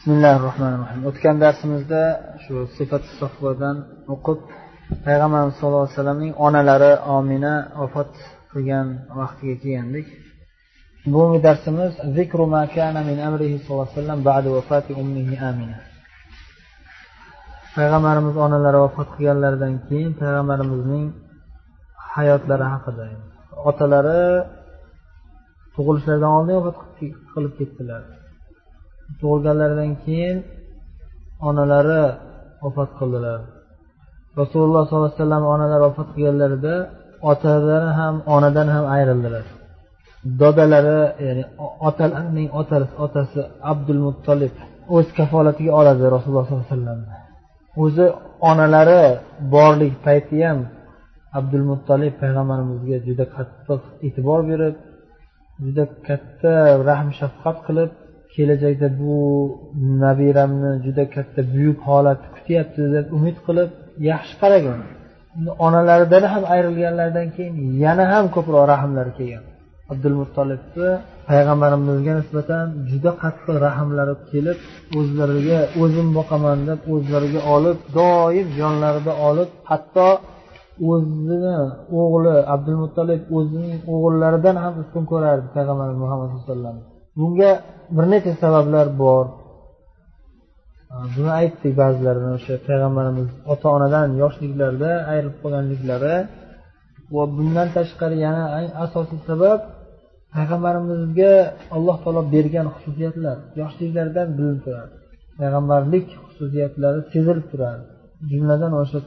bismillahi rohmanir rohim o'tgan darsimizda shu sifat sohbadan o'qib payg'ambarimiz sallallohu alayhi vasallamning onalari omina vafot qilgan vaqtiga kelgandik. Bugungi darsimiz zikru ma kana min amrihi sallallohu alayhi vasallam ba'da vafati ummihi. Amina. Payg'ambarimiz onalari vafot qilganlaridan keyin payg'ambarimizning hayotlari haqida otalari tug'ilishlaridan oldin vafot qilib ketdilar. Tug'ilganlaridan keyin onalari vafot qildilar. Rasululloh sollallohu alayhi vasallam onalari vafot qilganlarida otalari ham onadan ham ayrildilar. Dodalari ya'ni otalarining otasi otasi abdul muttolib o'z kafolatiga oladi rasululloh sollallohu alayhi vasallamni o'zi onalari borlik payti ham abdul muttolib payg'ambarimizga juda qattiq e'tibor berib juda katta rahm shafqat qilib kelajakda bu nabiramni juda katta buyuk holat kutyapti deb umid qilib yaxshi qaragan. Onalaridan ham ayrilganlaridan keyin yana ham ko'proq rahmlari kelgan. Abdul muttolibni payg'ambarimizga nisbatan juda qattiq rahmlari kelib o'zlariga o'zim boqaman deb o'zlariga olib doim yonlarida olib hatto o'zini o'g'li abdul muttolib o'zining o'g'illaridan ham ustun ko'rardi payg'ambarimiz muhammad sallallohu alayhi vasallam. Bunga bir necha sabablar bor. Buni aytdik ba'zilarini o'sha payg'ambarimiz ota onadan yoshliklarida ayrilib qolganliklari. Va bundan tashqari yana asosiy sabab payg'ambarimizga alloh taolo bergan xususiyatlar yoshliklaridan bilinib turadi. Payg'ambarlik xususiyatlari sezilib turadi. Jumladan o'sha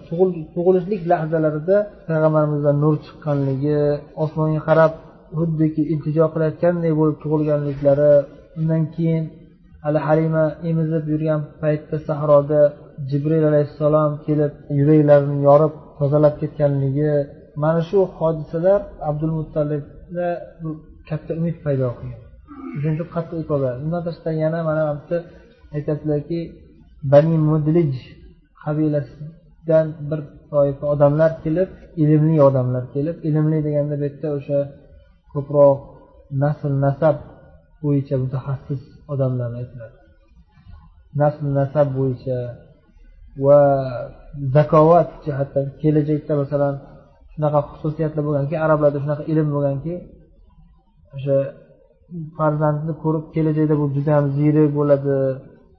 tug'ilishlik lahzalarida payg'ambarimizdan nur chiqqanligi osmonga qarab xuddiki iltijo qilayotganday bo'lib tug'ilganliklari undan keyin hali halima emizib yurgan paytda sahroda jibril alayhissalom kelib yuraklarini yorib tozalab ketganligi mana shu hodisalar abdul muttalibda katta umid paydo qilgan. Shuning qattiq e'tibor undan tashqari yana mana bu yerda bani mudlij qabilasidan bir toifa odamlar kelib ilmli odamlar kelib ilmli deganda bu yerda o'sha ko'proq nasl nasab bo'yicha mutaxassis odamlarni aytiladi nasl nasab bo'yicha va zakovat jihatdan kelajakda masalan shunaqa xususiyatlar bo'lganki arablarda shunaqa ilm bo'lganki o'sha farzandni ko'rib kelajakda bu juda ham ziyrak bo'ladi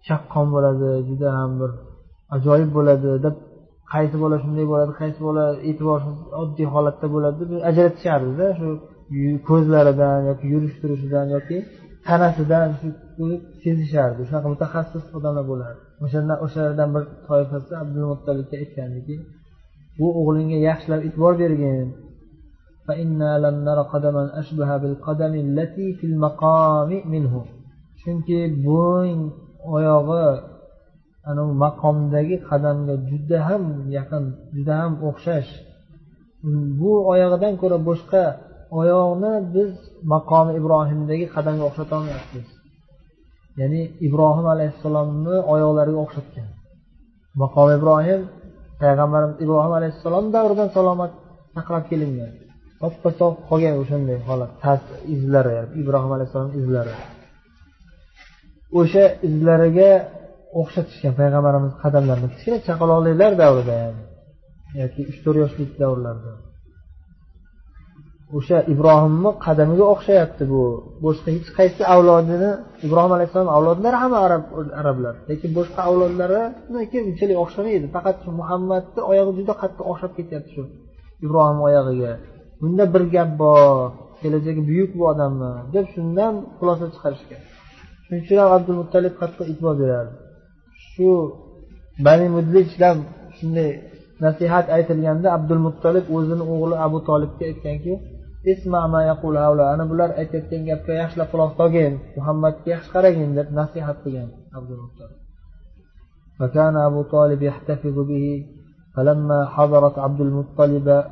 chaqqon bo'ladi juda ham bir ajoyib bo'ladi deb qaysi bola shunday bo'ladi qaysi bola e'tiborsiz oddiy holatda bo'ladi deb ajratishardida shu ko'zlaridan yoki yurish turishidan yoki tanasidan sezishardi. Shunaqa mutaxassis odamlar bo'lardi. O'shandan o'shalardan bir toifasi abdul muttalibga aytgandiki bu o'g'lingga yaxshilab e'tibor bergin. Chunki buning oyog'i anavi maqomdagi qadamga juda ham yaqin juda ham o'xshash. Bu oyog'idan ko'ra boshqa oyoqni biz maqomi ibrohimdagi qadamga o'xshatolmayapmiz. Ya'ni ibrohim alayhissalomni oyoqlariga o'xshatgan. Maqomi ibrohim payg'ambarimiz ibrohim alayhissalom davridan salomat saqlab kelingan. Soppa sog' qolgan o'shanday holat izlari ibrohim alayhissalom izlari. O'sha izlariga o'xshatishgan payg'ambarimiz qadamlarini kichkina chaqaloqliklar davrida ya'ni yoki uch to'rt yoshlik davrlarida o'sha ibrohimni qadamiga o'xshayapti bu. Boshqa hech qaysi avlodini ibrohim alayhissalom avlodlari hamma arab arablar. Lekin boshqa avlodlariniki unchalik o'xshamaydi? Faqat shu muhammadni oyog'i juda qattiq o'xshab ketyapti shu ibrohim oyog'iga. Bunda bir gap bor kelajagi buyuk bu odamni deb shundan xulosa chiqarishgan. Shuning uchun ham abdul muttalib qattiq e'tibor berardi shu bani mudlijdan shunday nasihat aytilganda abdul muttalib o'zini o'g'li abu tolibga aytganki ana bular aytayotgan gapga yaxshilab quloq solgin muhammadga yaxshi qaragin deb abdul muttalib فكان أبو طالب يحتفظ به. فلما حضرت عبد المطلب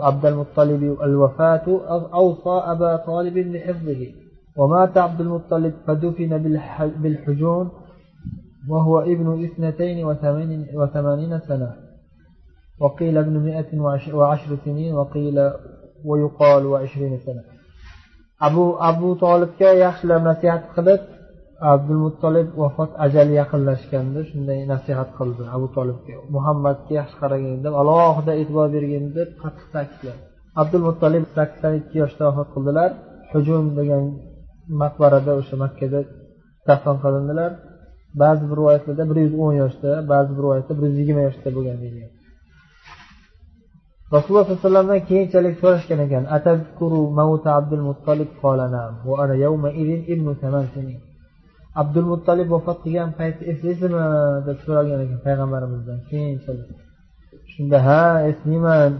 عبد المطلب الوفاة أوصى أبا طالب بحفظه. ومات عبد المطلب فدفن بالحجون وهو ابن اثنتين وثمانين سنة. وقيل ابن مئة وعشر سنين وقيل abu abu tolibga yaxshilab nasihat qilib abdul muttolib vafot ajali yaqinlashganda shunday nasihat qildi abu tolibga muhammadga yaxshi qaragin deb alohida e'tibor bergin deb qattiq ta'kidladi abdul muttolib sakson ikki yoshda vafot qildilar hujum degan maqbarada o'sha makkada dafn qilindilar. Ba'zi bir rivoyatlarda bir yuz o'n yoshda ba'zi bir rivoyatda bir yuz yigirma yoshda bo'lgan deyilgan. Rasululloh sollallohu alayhi vasallamdan keyinchalik so'rashgan ekan abdul muttolib abdul muttolib vafot qilgan payti eslaysizmi deb so'ralgan ekan payg'ambarimizdan keyinchalik. Shunda ha eslayman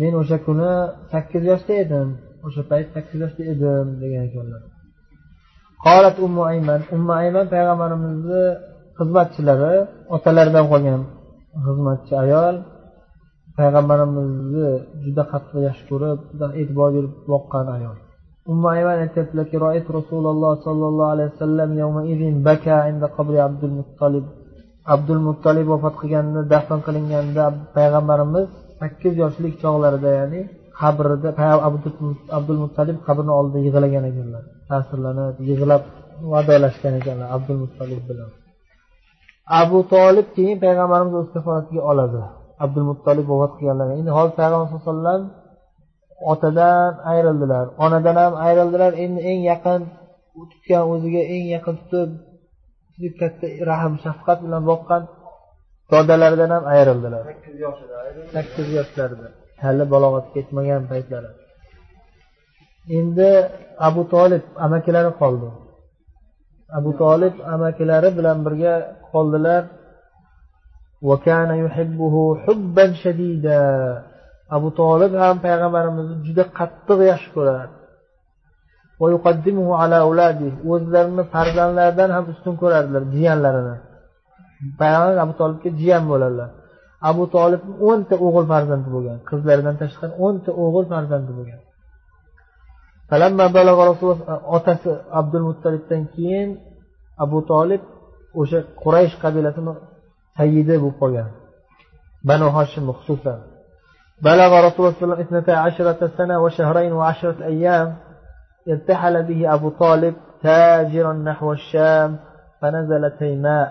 men o'sha kuni sakkiz yoshda edim o'sha payt sakkiz yoshda edim degan ekanlar. Qolat ummu ayman ummu ayman payg'ambarimizni xizmatchilari otalaridan qolgan xizmatchi ayol payg'ambarimizni juda qattiq yaxshi ko'rib juda e'tibor berib boqqan ayol. Ummu ayman aytyaptilarki roit rasululloh sollallohu alayhi vasallam baka inda qabri abdul muttolib abdul muttolib vafot qilganda dafn qilinganda payg'ambarimiz sakkiz yoshlik chog'larida ya'ni qabrida abdul muttalib qabrini oldida yig'lagan ekanlar. Ta'sirlanib yig'lab vadolashgan ekanlar abdul muttalib bilan. Abu tolib keyin payg'ambarimiz o'z kafolatiga oladi. Abdul muttolib vafot qilganlar. Endi hozir payg'ambar sallallohu alayhi vasallam otadan ayrildilar onadan ham ayrildilar. Endi eng yaqin tutgan o'ziga eng yaqin tutib juda katta rahm shafqat bilan boqqan dodalaridan ham ayrildilar. Sakkiz yoshida sakkiz yoshlarida. Hali balog'atga yetmagan paytlari. Endi abu tolib amakilari qoldi. Abu tolib amakilari bilan birga qoldilar وكان يحبه حبا شديدا. abu tolib ham payg'ambarimizni juda qattiq yaxshi ko'rardi o'zlarini farzandlaridan ham ustun ko'rardilar jiyanlarini payg'ambar abu tolibga jiyan bo'ladilar abu tolib o'nta o'g'il farzandi bo'lgan qizlaridan tashqari o'nta o'g'il farzandi bo'lgan otasi abdul muttalibdan keyin abu tolib o'sha quraysh qabilasini sayyidi bo'lib qolgan banu hoshim xususan بلغ رسول الله صلى الله عليه وسلم اثنتا عشرة سنة وشهرين وعشرة أيام ارتحل به أبو طالب تاجرا نحو الشام فنزل تيماء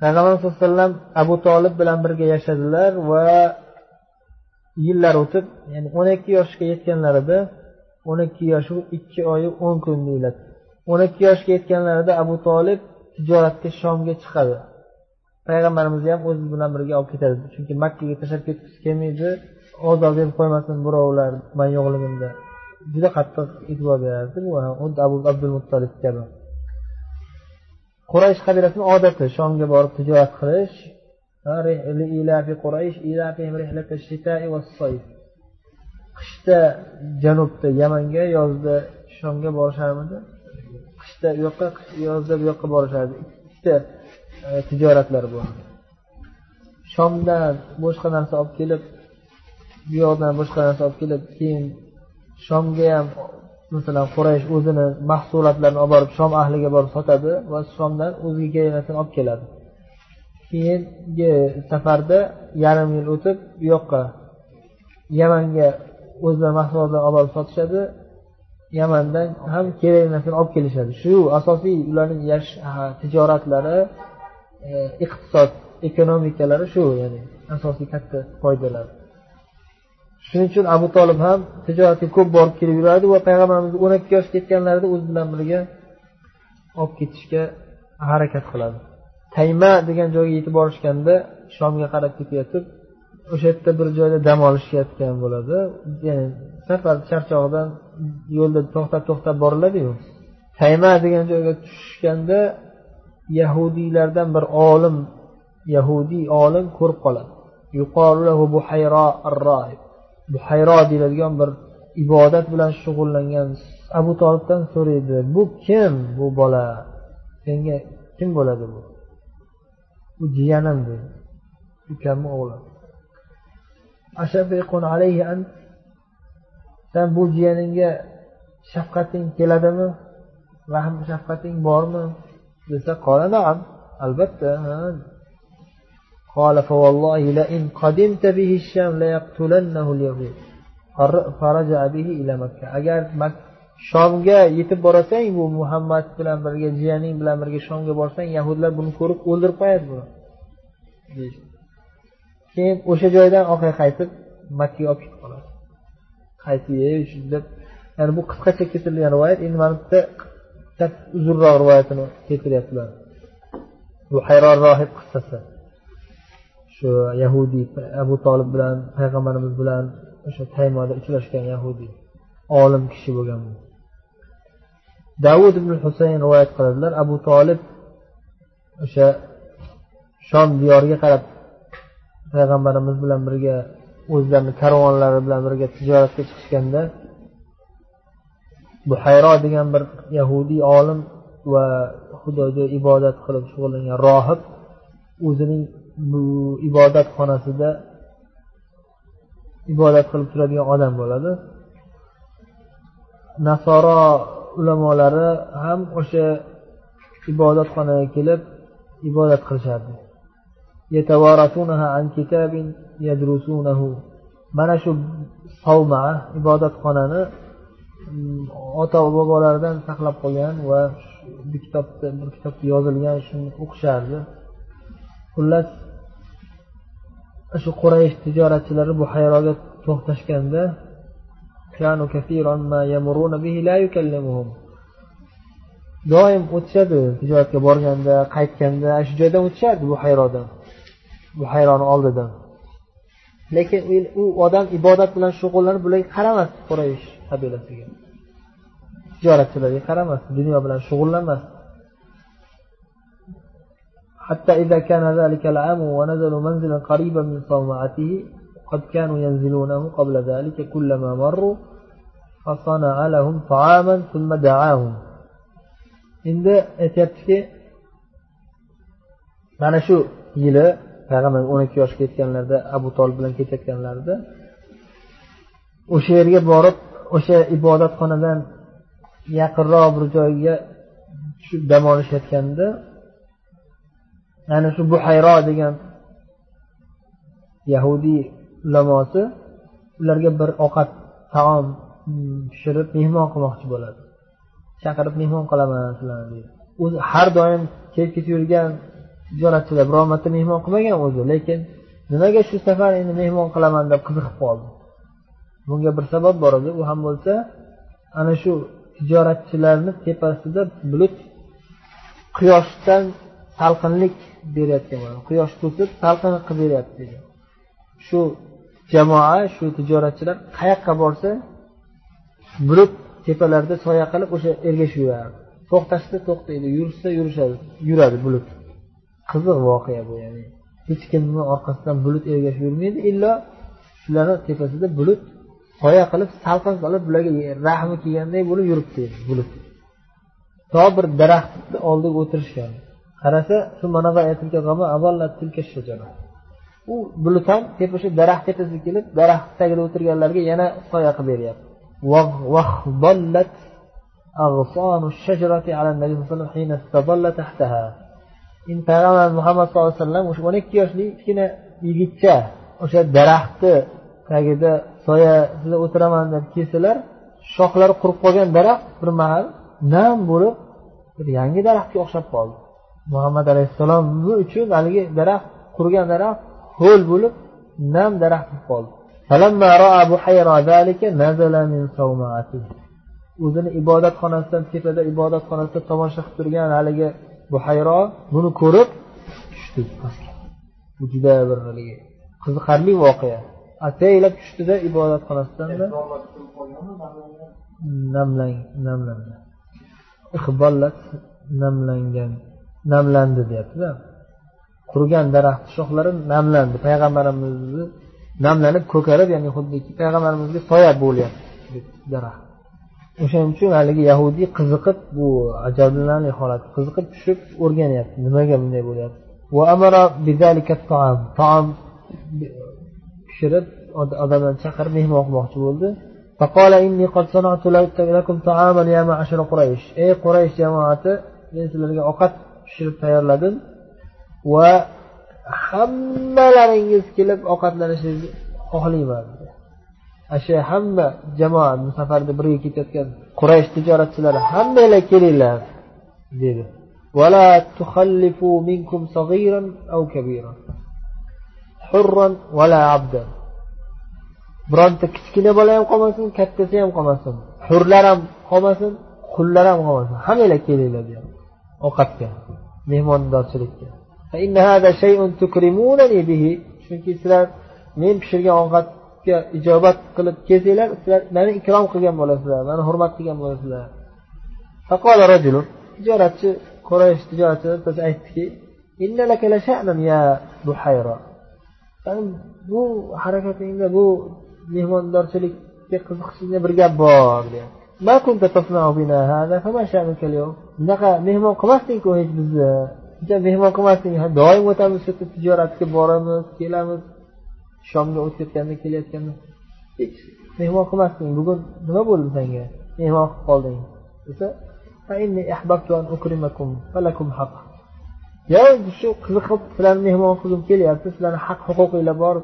payg'ambar sallallohu alayhi vasallam abu tolib bilan birga yashadilar va yillar o'tib ya'ni o'n ikki yoshga yetganlarida o'n ikki yoshu ikki oyu o'n kun deyiladi o'n ikki yoshga yetganlarida abu tolib tijoratga shomga chiqadi Payg'ambarimizni ham o'zi bilan birga olib ketadi. Chunki makkaga tashlab ketgisi kelmaydi. Ozod berib qo'ymasin birovlar man yo'qligimda. Juda qattiq e'tibor berardi bu xuddi abu abdul muttolib kabi. Quraysh qabilasini odati shomga borib tijorat qilish. Qishda janubda yamanga yozda shomga borisharmidi qishda u yoqqa yozda bu yoqqa borishardi ikkita Э, tijoratlar bor. Shomdan boshqa narsa olib kelib bu yoqdan boshqa narsa olib kelib keyin shomga ham masalan quraysh o'zini mahsulotlarini olib borib shom ahliga borib sotadi va shomdan o'ziga kerakligini olib keladi. Keyingi safarda yarim yil o'tib bu yoqqa yamanga o'zlari mahsulotlarni olib borib sotishadi yamandan ham kerak narsani olib kelishadi. Shu asosiy ularning tijoratlari E, iqtisod ekonomikalari shu ya'ni asosiy katta foydalar shuning uchun abu tolib ham tijoratga ko'p borib kelib yurardi va payg'ambarimiz o'n ikki yoshga yetganlarida o'zi bilan birga olib ketishga harakat qiladi. Tayma degan joyga yetib borishganda shomga qarab ketayotib o'sha yerda bir joyda dam olishayotgan bo'ladi. Ya'ni safar charchog'idan yo'lda to'xtab to'xtab boriladiyu. Tayma degan joyga tushishganda yahudiylardan bir olim yahudiy olim ko'rib qoladi. Buhayro deyiladigan bir ibodat bilan shug'ullangan abu tolibdan so'raydi bu kim bu bola? Senga kim bo'ladi bu? Bu jiyanim deydi ukamni o'g'li. San bu jiyaningga shafqating keladimi? Rahm shafqating bormi? desa albatta قال فوالله لئن قدمت به الشام ليقتلنه اليهود فرجع به إلى مكة agar shomga yetib borasan bu muhammad bilan birga jiyaning bilan birga shomga borsang yahudlar buni ko'rib o'ldirib qo'yadi buni keyin o'sha joydan orqaga qaytib makkaga olib ketib qoladi qaytib deb ya'ni bu qisqacha keltirilgan rivoyat endi mana bitta uzunroq rivoyatini keltiryaptilar. Bu hayron rohib qissasi. Shu yahudiy abu tolib bilan payg'ambarimiz bilan o'sha taymoda uchrashgan yahudiy olim kishi bo'lgan bu. Davud ibn husayn rivoyat qiladilar. Abu tolib o'sha shom diyoriga qarab payg'ambarimiz bilan birga o'zlarini karvonlari bilan birga tijoratga chiqishganda buhayro degan bir yahudiy olim va xudoga ibodat qilib shug'ullangan rohib o'zining bu ibodatxonasida ibodat qilib turadigan odam bo'ladi. Nasoro ulamolari ham o'sha ibodatxonaga kelib ibodat qilishardi. Mana shu savma ibodatxonani Mm, ota bobolaridan saqlab qolgan va bir kitobda bir kitobda yozilgan shuni o'qishardi. Xullas shu quraysh tijoratchilari bu hayroga to'xtashganda doim o'tishadi tijoratga borganda qaytganda shu joydan o'tishardi bu hayrodan bu hayroni oldidan. Lekin u odam ibodat bilan shug'ullanib bularga qaramasdi quraysh. qabilasiga tijoratchilarga qaramasdi dunyo bilan shug'ullanmasdi حتى إذا كان ذلك العام ونزلوا منزلا قريبا من صومعته قد كانوا ينزلونه قبل ذلك كلما مروا فصنع لهم طعاما ثم دعاهم endi aytyaptiki mana shu yili payg'ambar o'n ikki yoshga yetganlarida abu tolib bilan ketayotganlarida o'sha yerga borib o'sha ibodatxonadan yaqinroq bir joyga tushib dam olishayotganda ana shu buhayro degan yahudiy ulamosi ularga bir ovqat taom pishirib mehmon qilmoqchi bo'ladi. Chaqirib mehmon qilaman sizlarni deydi. O'zi har doim kelib ketib yurgan tijoratchilar biror marta mehmon qilmagan o'zi lekin nimaga shu safar endi mehmon qilaman deb qiziqib qoldi? Bunga bir sabab bor edi. U ham bo'lsa ana shu tijoratchilarni tepasida bulut quyoshdan salqinlik berayotgan quyosh to'sib salqin qilib beryapti shu jamoa shu tijoratchilar qayoqqa borsa bulut tepalarida soya qilib o'sha ergashib yurardi to'xtashsa to'xtaydi yurishsa yurishadi yuradi bulut. Qiziq voqea bu ya'ni hech kimni orqasidan bulut ergashib yurmaydi illo shularni tepasida bulut soya qilib salqin qilib bularga rahmi kelganday bo'lib yuribdi bulut to bir daraxtni oldiga o'tirishgan. Qarasa shu mana u bulut ham deb o'sha daraxt tepasiga kelib daraxt tagida o'tirganlarga yana soya qilib beryapti. Endi payg'ambarimiz muhammad sallallohu alayhi vasallam o'sha o'n ikki yoshli kichkina yigitcha o'sha daraxtni tagida soyasida o'tiraman deb kelsalar shoxlari qurib qolgan daraxt bir mahal nam bo'lib bir yangi daraxtga o'xshab qoldi. Muhammad alayhissalom uchun haligi daraxt qurigan daraxt ho'l bo'lib nam daraxt bo'lib qoldi. O'zini ibodatxonasidan tepada ibodatxonasida tomosha qilib turgan haligi buhayro buni ko'rib tushdi. Bu juda bir haligi qiziqarli voqea. Ataylab tushdida ibodatxonasidan namlang namlandi. Namlangan namlandi deyaptida. Qurigan daraxt shoxlari namlandi. Payg'ambarimizni namlanib ko'karib ya'ni xuddiki payg'ambarimizga soya bo'lyapti daraxt. O'shaning uchun haligi yahudiy qiziqib bu ajablanarli holat qiziqib tushib o'rganyapti. Nimaga bunday bo'lyapti? Taom pishirib odamlarni chaqirib mehmon qilmoqchi bo'ldi. Ey quraysh jamoati men sizlarga ovqat pishirib tayyorladim va hammalaringiz kelib ovqatlanishingizni xohlayman shu hamma jamoa safarda birga ketayotgan quraysh tijoratchilari hammanglar kelinglar dedi. hurron vala abdan. Bironta kichkina bola ham qolmasin kattasi ham qolmasin. Hurlar ham qolmasin qullar ham qolmasin. Hammanglar kelinglar deyapti. Ovqatga mehmondorchilikkachunki sizlar men pishirgan ovqatga ijobat qilib kelsanglar sizlar mani ikrom qilgan bo'lasizlar mani hurmat qilgan bo'lasizlar. Tijoratchi quraysh tijoratchi aytdiki bu harakatingda bu mehmondorchilikka qiziqishingda bir gap bor bunaqa mehmon qilmasdingku hech bizni. Mehmon qilmasding doim o'tamiz shu yerda tijoratga boramiz kelamiz. Shomga o'tib ketganda kelayotganda. Hech mehmon qilmasding bugun nima bo'ldi senga? Mehmon qilib qolding. Desa yo shu qiziqib sizlarni mehmon qilgim kelyapti sizlarni haq huquqinglar bor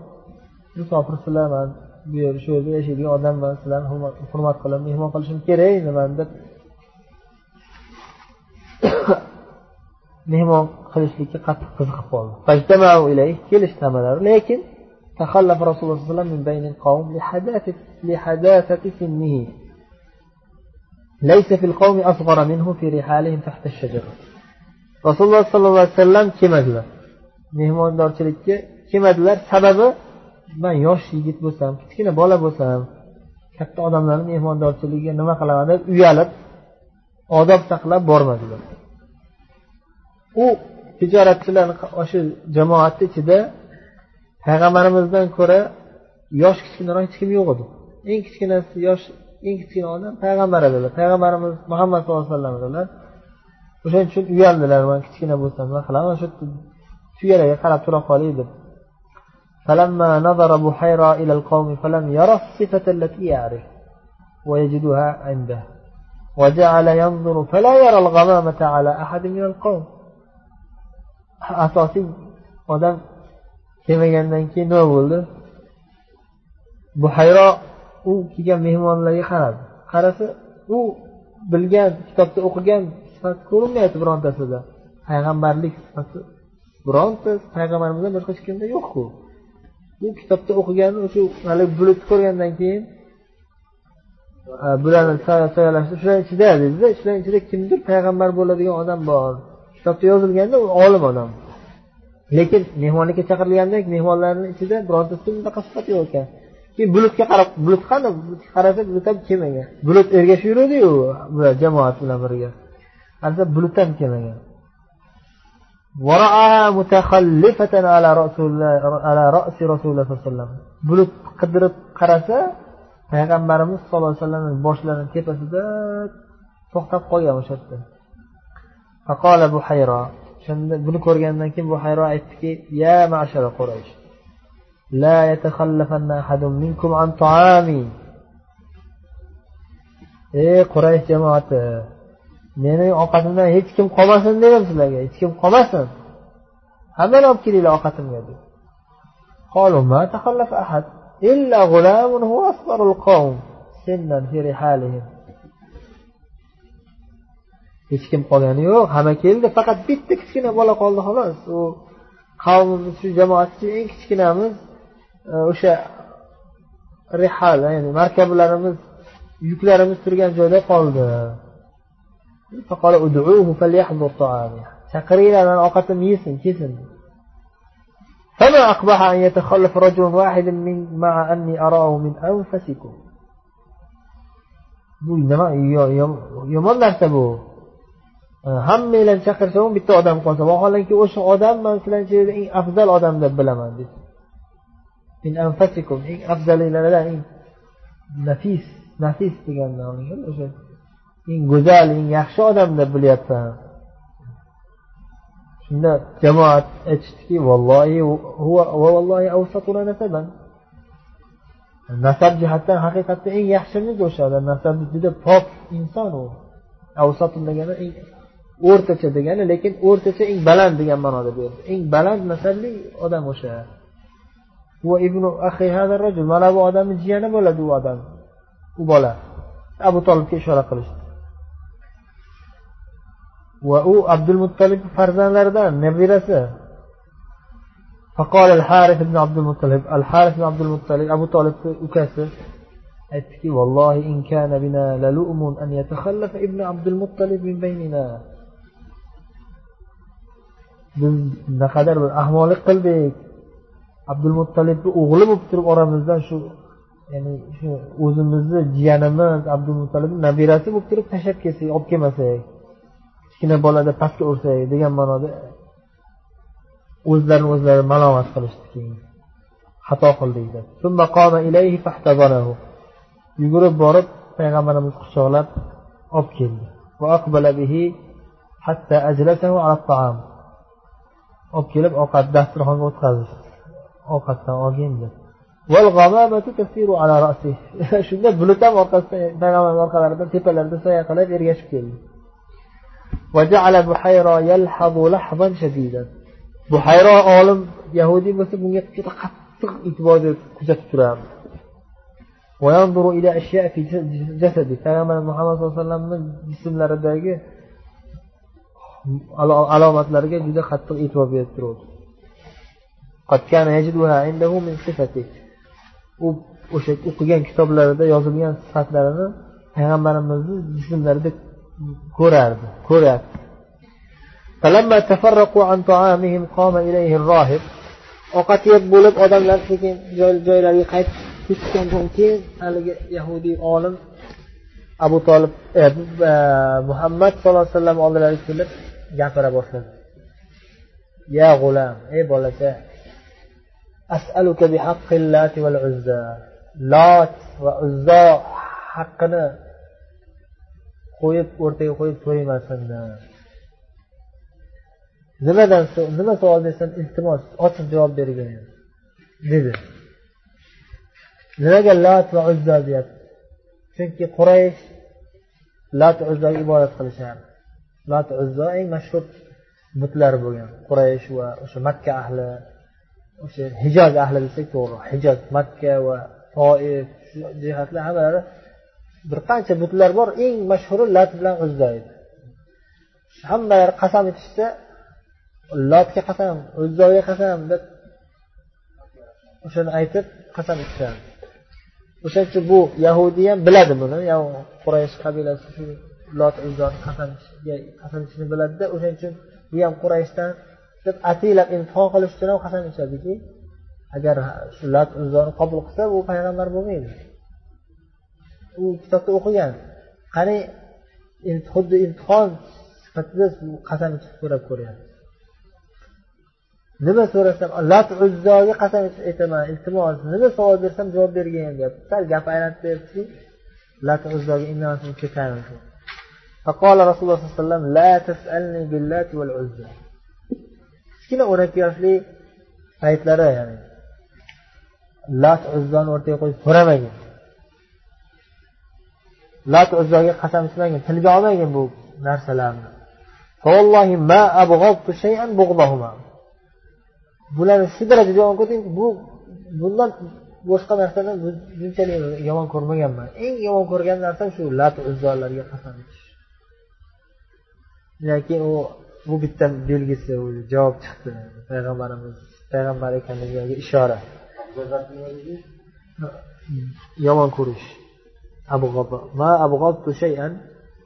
musofirsizlar man bu yer shu yerda yashaydigan odamman sizlarni hurmat qilib mehmon qilishim kerak nimani deb mehmon qilishlikka qattiq qiziqib qoldi kelishdi hammalari lekin تخلف رسول الله صلى الله عليه وسلم من بين القوم لحداثة, لحداثة سنه ليس في القوم أصغر منه في رحالهم تحت الشجرة rasululloh sollallohu alayhi vasallam kelmadilar. Mehmondorchilikka kelmadilar. Sababi man yosh yigit bo'lsam kichkina bola bo'lsam katta odamlarni mehmondorchiligiga nima qilaman? deb uyalib odob saqlab bormadilar. U tijoratchilar o'sha jamoatni ichida payg'ambarimizdan ko'ra yosh kichkinaroq hech kim yo'q edi. Eng kichkinasi yosh eng kichkina odam payg'ambar edilar. Payg'ambarimiz muhammad sallallohu alayhi vasallam edilar o'shaning uchun uyaldilar man kichkina bo'lsam nima qilaman shu tuyalarga qarab tura qolay deb فلما نظر بحيرة إلى القوم فلم يرى الصفة التي يعرف ويجدها عنده وجعل ينظر فلا يرى الغمامة على أحد من القوم asosiy odam kelmagandan keyin nima bo'ldi buhayro u kelgan mehmonlarga qaradi qarasa u bilgan kitobda o'qigan sifat ko'rinmayapti birontasida. Payg'ambarlik sifati bironta payg'ambarimizdan boshqa hech kimda yo'qku. Bu kitobda o'qigani o'sha haligi bulutni ko'rgandan keyin bularni soyalashtirib shularni ichida dedida shularni ichida kimdir payg'ambar bo'ladigan odam bor. Kitobda yozilganda u olim odam. Lekin mehmonlikka chaqirilganda mehmonlarni ichida birontasida bunaqa sifat yo'q ekan. Keyin bulutga qarab bulut qani? Qarasa bulut ham kelmagan bulut ergashib yuruvdiyu bular jamoat bilan birga. hali bulut ham kelmagan bulut qidirib qarasa payg'ambarimiz sallallohu alayhi vasallam boshlarini tepasida to'xtab qolgan o'sha yerda. Faqola bu hayro shunda buni ko'rgandan keyin bu hayro aytdiki ya mashara quraysh la yatakhallafanna ahadun minkum an taami. Ey quraysh jamoati meni ovqatimdan hech kim qolmasin dedim sizlarga hech kim qolmasin. Hammani olib kelinglar ovqatimga dedi hech kim qolgani yo'q hamma keldi faqat bitta kichkina bola qoldi xolos. U qavmimiz shu jamoat ichida eng kichkinamiz e, o'sha rihal ya'ni markablarimiz yuklarimiz turgan joyda qoldi. فقال ادعوه فليحضر طعامه. تقرينا من وقت يسن جسم. فما أقبح أن يتخلف رجل واحد من مع أني أراه من أنفسكم. بو نما يوم يوم نرتبو هم ميلن شكر بيت أدم قصة وحالن كي أش أدم؟ من سلن إن أفضل أدم دبلا من بيت. من أنفسكم. إن أفضل إلى لا إن نفيس نفيس تجمعون يلا شو eng go'zal eng yaxshi odam deb bilyapman. Shunda jamoat aytishdiki vallohi nasab jihatdan haqiqatda eng yaxshimiz o'sha odam nasabi juda pok inson u. Avsatul degani eng o'rtacha degani lekin o'rtacha eng baland degan ma'noda berdi. Eng baland nasabli odam o'sha. Mana bu odamni jiyani bo'ladi u odam u bola. Abu tolibga ishora qilishdi. va u abdul muttalib farzandlaridan nabirasi فقال الحارث بن عبد المطلب الحارث بن عبد المطلب أبو طالب ukasi aytdiki vallohi in kana bina lalu'mun an yatakhallafa ibn abdul muttalib min baynina biz naqadar bir ahmoqlik qildik abdul muttalibni o'g'li bo'lib turib oramizdan shu ya'ni shu o'zimizni jiyanimiz abdul muttalibni nabirasi bo'lib turib tashlab kelsak olib kelmasak Kichkina bolada pastga ursak degan ma'noda o'zlarini o'zlari malomat qilishdi keyin. Xato qildik deb yugurib borib payg'ambarimiz quchoqlab olib keldi. Olib kelib ovqat dasturxonga o'tkazdi ovqatdan olgin deb shunda bulut ham orqasidan payg'ambarni orqalaridan tepalarida soya qilib ergashib keldi. Buhayro olim yahudiy bo'lsa bunga juda qattiq e'tibor berib kuzatib turardi payg'ambar muhammad sallallohu alayhi vasallamni jismlaridagi alomatlarga juda qattiq e'tibor berib turuvdi u o'sha o'qigan kitoblarida yozilgan sifatlarini payg'ambarimizni jismlarida ko'rardi ko'ryapti. Ovqat yeb bo'lib odamlar sekin joylariga qaytib ketgandan keyin haligi yahudiy olim abu tolib e, e, muhammad sallallohu alayhi vasallam oldilariga kelib gapira boshladi. Ya g'ulam ey bolacha as'aluka bihaqqi llati val uzza lot va uzzo haqqini qo'yib o'rtaga qo'yib so'rayman nimadan nima savol bersam iltimos ochiq javob bergin dedi. Nimaga lat va uzza deyapti? Chunki quraysh lat uzzaga ibodat qilishardi lat uzzo eng mashhur butlar bo'lgan. Quraysh va o'sha makka ahli o'sha hijoz ahli desak to'g'ri. Hijoz makka va toif shu jihatlar hammalari bir qancha butlar bor eng mashhuri lat bilan uzzo edi. Hammalari qasam ichishsa lotga qasam uzzoga qasam deb o'shani aytib qasam ichishadi o'shaning uchun bu yahudiy ham biladi buni. Quraysh qabilasi shu lot uzzoni qasam qasam ichishni biladida o'shaning uchun bu ham qurayshdan deb ataylab imtihon qilish uchun ham qasam ichadiki agar shu lat uzzoni qabul qilsa bu payg'ambar bo'lmaydi. u kitobda o'qigan qani xuddi imtihon sifatida qasam ichib so'rab ko'ryapti nima so'rasam lat uzzoga qasam aytaman iltimos nima savol bersam javob bergin deyapti sal gap aylanib beribdiki lat uzzoga indamasdan ketadi فقال رسول الله صلى الله عليه وسلم لا تسألني باللات والعزى kichkina o'n ikki yoshli paytlari ya'ni lat uzzoni o'rtaga qo'yib so'ramagin Lat uzzoga qasam ichmagin tilga olmagin bu narsalarni. Bularni shu darajada yomon ko'rdingki bu bundan boshqa narsani bunchalik yomon ko'rmaganman. Eng yomon ko'rgan narsam shu lat uzzorlarga qasam ichish keyin u bu bitta belgisi javob chiqdi. Payg'ambarimiz payg'ambar ekanligiga ishora. Yomon ko'rish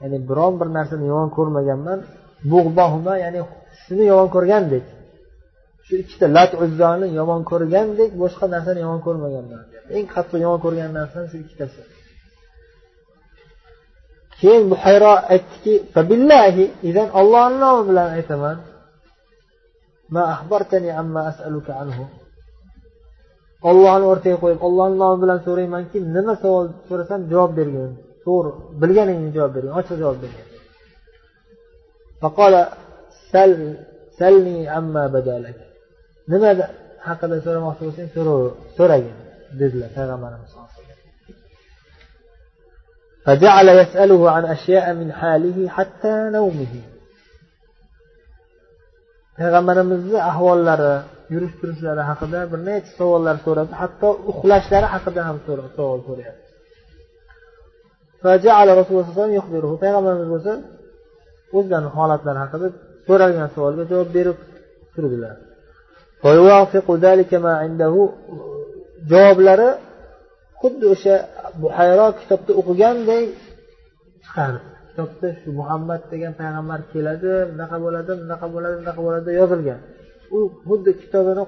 ya'ni biron bir narsani yomon ko'rmaganman. Ya'ni shuni yomon ko'rgandek. Shu ikkita lat uzzoni yomon ko'rgandek boshqa narsani yomon ko'rmaganman. Eng qattiq yomon ko'rgan narsam shu ikkitasi. Keyin buhayro aytdiki ollohni nomi bilan aytaman. Ollohni o'rtaga qo'yib ollohni nomi bilan so'raymanki nima savol so'rasam javob bergin to'g'ri bilganingni javob bergin ochiq javob bergin nima haqida so'ramoqchi bo'lsang so'ragin dedilar payg'ambarimiz فجعل يسأله عن أشياء من حاله حتى نومه payg'ambarimizni ahvollari yurish turishlari haqida bir necha savollar so'radi. Hatto uxlashlari haqida ham savol so'rayapti. Payg'ambarimiz bo'lsa o'zlarini holatlari haqida so'ralgan savolga javob berib turdilar. Javoblari xuddi o'sha buhayro kitobda o'qiganday chiqardi kitobda shu muhammad degan payg'ambar keladi bunaqa bo'ladi bunaqa bo'ladi bunaqa bo'ladi yozilgan. U xuddi kitobini